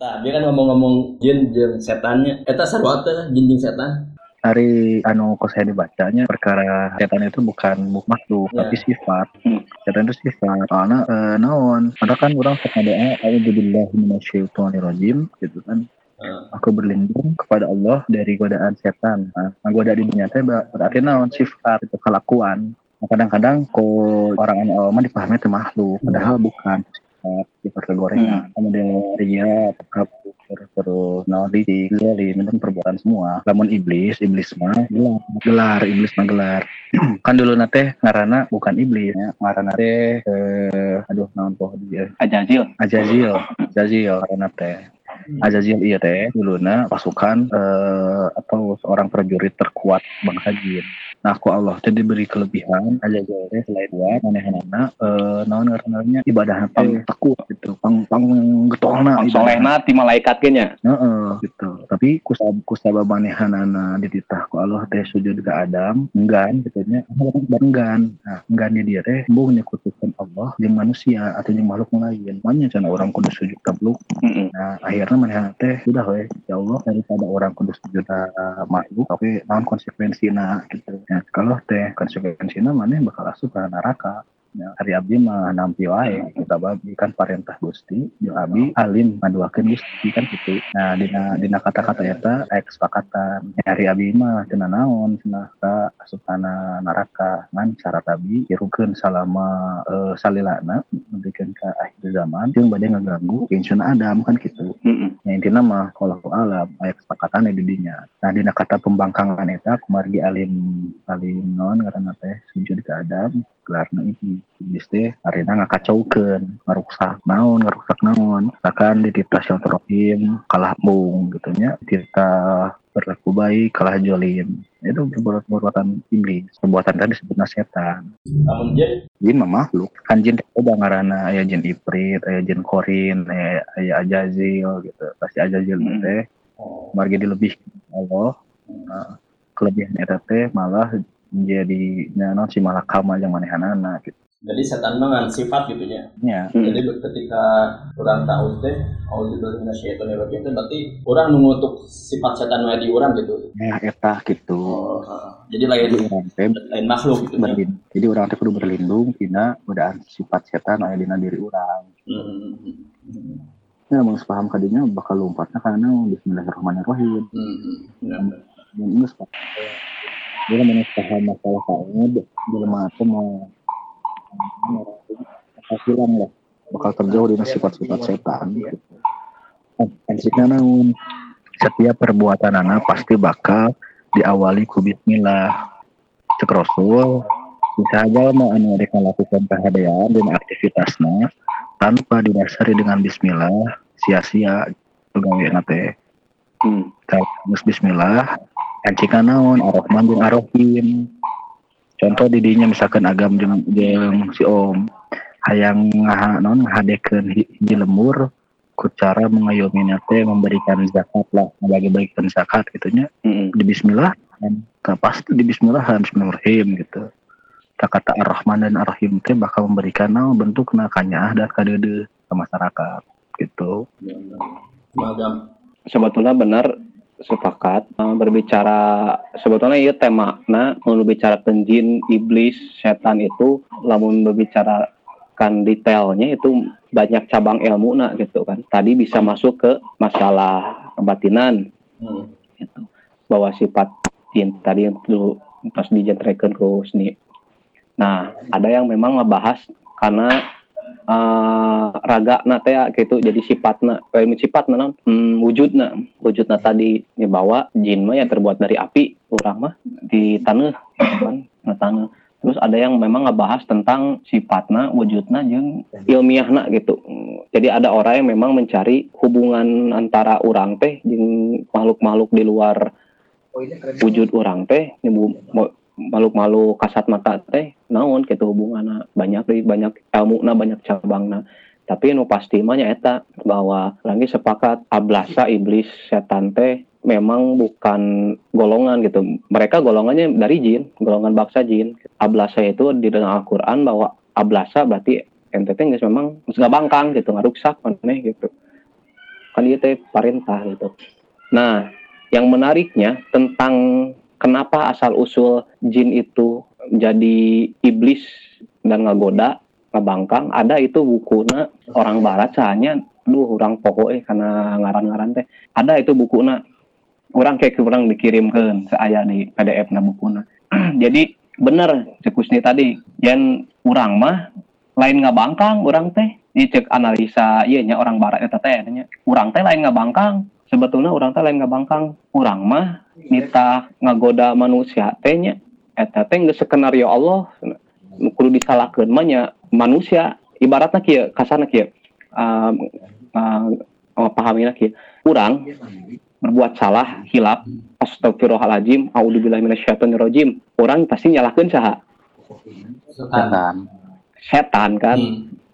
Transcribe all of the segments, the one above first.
Nah, dia kan ngomong-ngomong jin jeung setannya. Eta sarua teh jin jeung setan. Hari anu kok saya dibacanya perkara setan itu bukan makhluk Ya. tapi sifat. Hmm. Setan itu sifat. Karena eh, naon? Ada kan orang suka doa A'udzubillahi minasyaitonirrajim gitu kan. Heeh. Aku berlindung kepada Allah dari godaan setan. Nah, godaan di dunia teh ber- berarti naon sifat itu kelakuan. Nah, kadang-kadang kok orang anu awam dipahami itu makhluk, padahal bukan sifat sifat kegorengan. Kemudian ria, kabur, terus naon di zalim itu perbuatan semua. Lamun iblis, iblis mah gelar, gelar iblis mah gelar. kan dulu nate ngarana bukan iblis ya, ngarana teh eh, aduh naon poh dia Ajazil. Azazil, Azazil karena teh. Azazil iya teh duluna pasukan eh, atau seorang prajurit terkuat bangsa jin. Nah, aku Allah teh diberi kelebihan. Azazil teh selain kuat manehanana eh naon ngaranna ibadah pang tekuat gitu, pang pang getolna solehna ti malaikat ge nya. Heeh, gitu. Tapi kusab kusaba manehanana dititah ku Allah teh sujud ke Adam, enggan katanya enggan. Nah, enggan di dia teh buh nyekutukeun Allah jeung manusia atau jeung makhluk lain. Makanya cenah orang kudu sujud tabluk. Nah, akhirnya manehana teh sudah we, ya Allah daripada orang kudu sujud ka makhluk tapi naon konsekuensina gitu. Nah, kalau teh konsekuensina maneh bakal asup ka neraka. Ya, hari abdi mah nampi wae kita babi kan parentah Gusti jeung abi alim ngaduakeun Gusti kan gitu. Nah, dina dina kata-kata eta aya kesepakatan. Ya, hari abi mah cenah naon cenah ka asupana neraka ngan syarat abi hirukeun salama eh, salilana memberikan ke akhir zaman jeung bade ngaganggu insuna Adam kan gitu. Heeh. Ya intinya mah kalau alam aya kesepakatan di dinya. Nah dina kata pembangkangan eta kumargi alim alim non karena teh sujud ke Adam gelarna itu teh arena ngakacaukeun ngarusak naon ngarusak naon. Misalkan di titah silaturahim kalah bung gitu nya titah berlaku baik kalah jolim. Itu perbuatan perbuatan iblis perbuatan tadi disebutna setan Namun jin jin mah makhluk. Kan jin teh ada ngaranna aya jin ifrit aya jin korin aya aya ajazil gitu. Pasti ajazil Hmm. teh margi dilebih Allah. Nah, kelebihan eta teh malah jadi naon si malakama yang manehanana gitu jadi setan mah ngan sifat gitu nya. nya Heeh. Jadi ketika orang tahu teh auzubillahi minasyaitonirrajim itu berarti orang mengutuk sifat setan di orang gitu. ya eta gitu Oh, heeh. jadi lain jadi lain makhluk gitu berlindung jadi orang teh kudu berlindung tina godaan sifat setan aya dina diri orang Hmm, hmm, ya mun paham kadinya bakal lompatna kana naon bismillahirrahmanirrahim hmm, hmm. Ya. ini sepakat dia mana paham masalah jelema itu mau bakal hilang lah. Bakal terjauh dari sifat-sifat setan. Gitu. Prinsipnya namun setiap perbuatan anak pasti bakal diawali ku bismillah. Cek rasul bisa aja mau anu rek melakukan kehadiran dan aktivitasnya tanpa didasari dengan bismillah sia-sia. Pegawai nate Hmm. Bismillah Encika naon Ar-Rahman jeung Ar-Rahim contoh didinya misalkan agam jeung jeung si Om hayang ngaha naon ngahadekeun hi- hiji lembur ku cara mengayominya teh memberikan zakat lah membagi-bagikan zakat gitu nya Heeh. di bismillah dan tak pasti di bismillah bismillahirrahmanirrahim gitu tak kata ar-rahman dan ar-rahim teh bakal memberikan naon bentuk nakanya dan kadede ke masyarakat gitu Magam. sebetulnya benar sepakat Eh, berbicara sebetulnya iya tema nah mau berbicara jin iblis setan itu lamun berbicarakan detailnya itu banyak cabang ilmu nah gitu kan. Tadi bisa masuk ke masalah kebatinan. Hmm. gitu. Bahwa sifat jin tadi yang dulu pas dijentrekan ke seni. Nah ada yang memang ngebahas karena eh raga na teh gitu. Jadi sifatna eh, sifatna naon hmm, wujudna. Wujudna tadi ya bahwa jin mah yang terbuat dari api orang mah di tanah kan na tanah terus ada yang memang ngebahas tentang sifatna wujudna jeung ilmiahna gitu. Jadi ada orang yang memang mencari hubungan antara orang teh jeung makhluk-makhluk di luar wujud orang teh makhluk-makhluk kasat mata teh naon gitu hubunganna banyak banyak ilmu na banyak cabangna. Tapi nu pasti mah eta bahwa lagi sepakat ablasa iblis setan teh memang bukan golongan gitu. Mereka golongannya dari jin golongan baksa jin. Ablasa itu di dalam Al-Quran bahwa ablasa berarti teh geus memang geus ngabangkang gitu ngaruksak maneh gitu. Kan itu perintah gitu. Nah yang menariknya tentang kenapa asal usul jin itu jadi iblis dan ngagoda ngabangkang ada itu bukuna orang barat sahanya duh orang pokoknya karena ngaran-ngaran teh. Ada itu bukuna orang kayak kurang dikirimkan saya di PDF na bukuna jadi bener cekusni tadi. Yang orang mah lain ngabangkang orang teh. Dicek analisa iya nya orang barat eta teh nya. Orang teh lain ngabangkang sebetulnya orang teh lain ngabangkang. Orang mah nita ngagoda manusia teh nya. Eta teh geus skenario Allah. Kudu disalahkeun mah nya manusia. Ibaratnya kieu kasarna kieu. Um, uh, pahamina kieu. Urang berbuat salah hilap. Astagfirullahaladzim. Auzubillahi minasyaitonirrajim orang pasti nyalahkeun saha. Setan. Setan kan.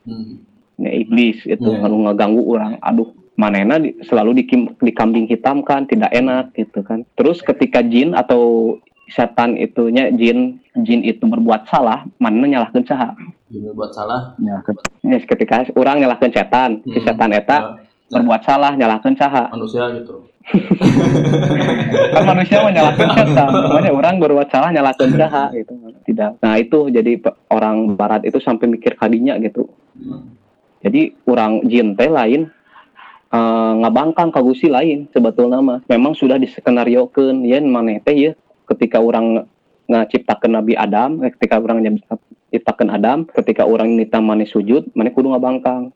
Hmm. ya iblis itu Hmm. kalau ngeganggu orang aduh manena di- selalu dikim, dikambing hitam kan tidak enak gitu kan. Terus ketika jin atau setan itunya jin jin itu berbuat salah mana nyalahkan saha? Jadi buat salah. ya ke- Ya, ketika orang nyalahkan setan si Hmm. setan eta Ya, berbuat salah nyalahkan saha. Manusia gitu. kan manusia mau nyalahkan setan. Makanya orang berbuat salah nyalahkan saha gitu. Tidak. Nah itu jadi orang barat itu sampai mikir kadinya gitu. Jadi orang jin teh lain eh, ngabangkang kagusi lain sebetulnya mah memang sudah diskenariokeun ya maneh teh ya. Ketika orang ngaciptakeun Nabi Adam eh, ketika orang nyiptakeun Adam ketika orang nita maneh sujud maneh kudu ngabangkang.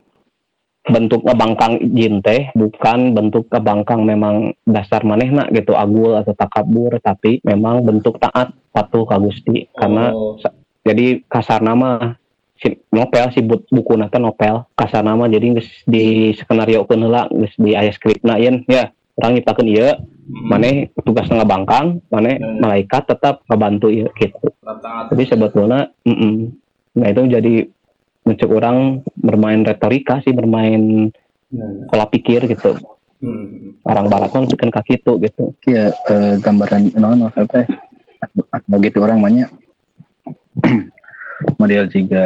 Bentuk ngabangkang jin teh bukan bentuk ngabangkang memang dasar manehna gitu agul atau takabur tapi memang bentuk taat patuh ka Gusti. Karena Oh. jadi kasar nama si novel si bu- buku nata novel kasar nama jadi geus di skenario heula geus di aya skripna yen ya orang nyiptakeun ieu Hmm. maneh tugas ngabangkang maneh Hmm. malaikat tetap ngebantu ieu gitu jadi sebetulnya mm-mm. nah itu jadi mencek orang bermain retorika sih bermain Hmm. pola pikir gitu Hmm. orang barat kan bikin kaki itu gitu ya eh, gambaran no no apa begitu orang banyak model juga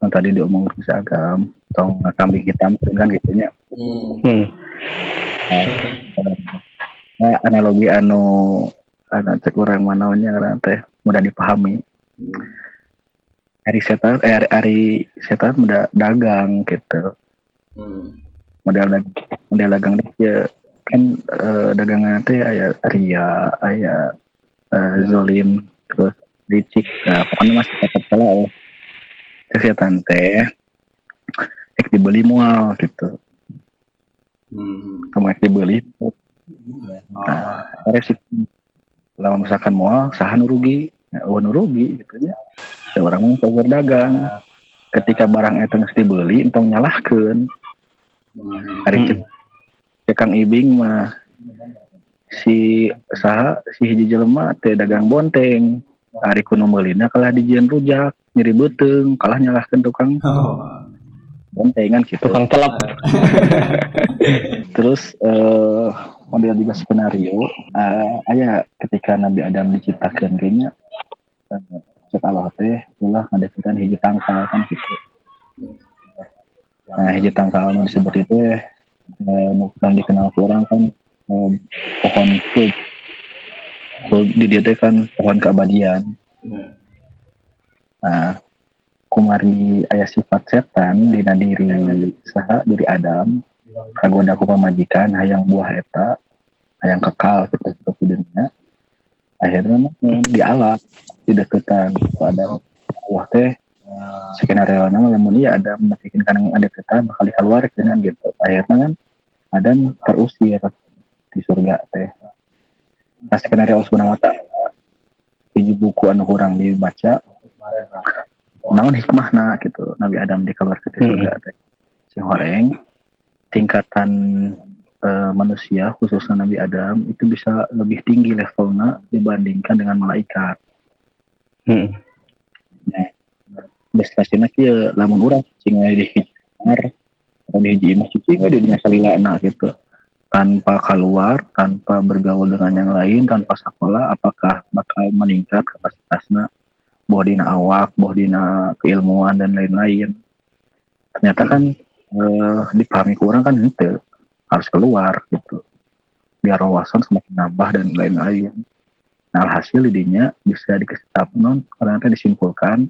yang tadi diomong seragam atau kambing hitam kan gitu nya Hmm. nah, analogi anu anu cek orang manaunya karena teh mudah dipahami hari setan eh hari, hari setan mudah dagang gitu Hmm. model dag model dagang dia kan eh, dagangan teh aya ria aya eh, zolim terus licik nah pokoknya masih tetap salah ya kesehatan teh ek dibeli mual gitu Hmm. kamu ek dibeli Oh. resiko lawan misalkan mual saha nu rugi ya, oh rugi gitu nya Da orang mau power dagang ketika barang itu geus dibeli entong nyalahkeun Hmm. hari Hmm. cek cek Kang Ibing mah si saha si hiji jelema teh dagang bonteng hari kuno meulina kalah dijieun rujak nyeri beuteung kalah nyalahkeun tukang. Oh. bontengan gitu. Tukang telap. Terus eh model juga skenario eh, aya ketika Nabi Adam diciptakan kayaknya eh, cek Allah teh ulah ngadeketan hiji tangkal kan gitu. Nah hiji tangkal anu disebut itu eh, yang dikenal ku orang kan eh, pohon Fig di dia teh kan pohon keabadian. Hmm. Nah, kumari ayah sifat setan dina diri saha diri Adam kagoda ku pamajikan hayang buah eta hayang kekal kita seperti dunia. Akhirnya mah dialap dideketan ku Adam. Allah teh skenario nama lamun iya Adam makin kan ada kita bakal dikeluar dengan gitu. Akhirnya kan Adam terusir di surga teh nah skenario Allah subhanahu wa ta'ala hiji buku anu kurang dibaca. Naon hikmahna gitu Nabi Adam dikeluarkan dari surga teh. Si horeng tingkatan eh, manusia khususnya Nabi Adam itu bisa lebih tinggi levelnya dibandingkan dengan malaikat. Hmm. destinasinya kia lamun urang cing aya di hiji kamar di hiji imah suci nggak di dunia salilana gitu tanpa keluar tanpa bergaul dengan yang lain tanpa sekolah apakah bakal meningkat kapasitasnya? Boh dina awak boh dina keilmuan dan lain-lain. Ternyata kan eh, dipahami kurang kan itu harus keluar gitu. Biar wawasan semakin nambah dan lain-lain. Nah hasil idenya bisa dikasih non karena disimpulkan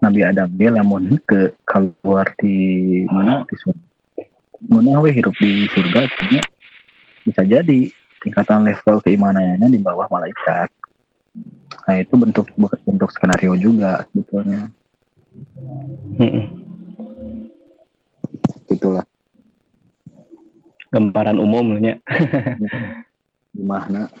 Nabi Adam dia lamun ke keluar di mana? Di surga mana we hidup di surga artinya bisa jadi tingkatan level keimanannya di bawah malaikat. Nah itu bentuk bentuk skenario juga sebetulnya. Mm-mm. itulah. Gambaran umumnya gimana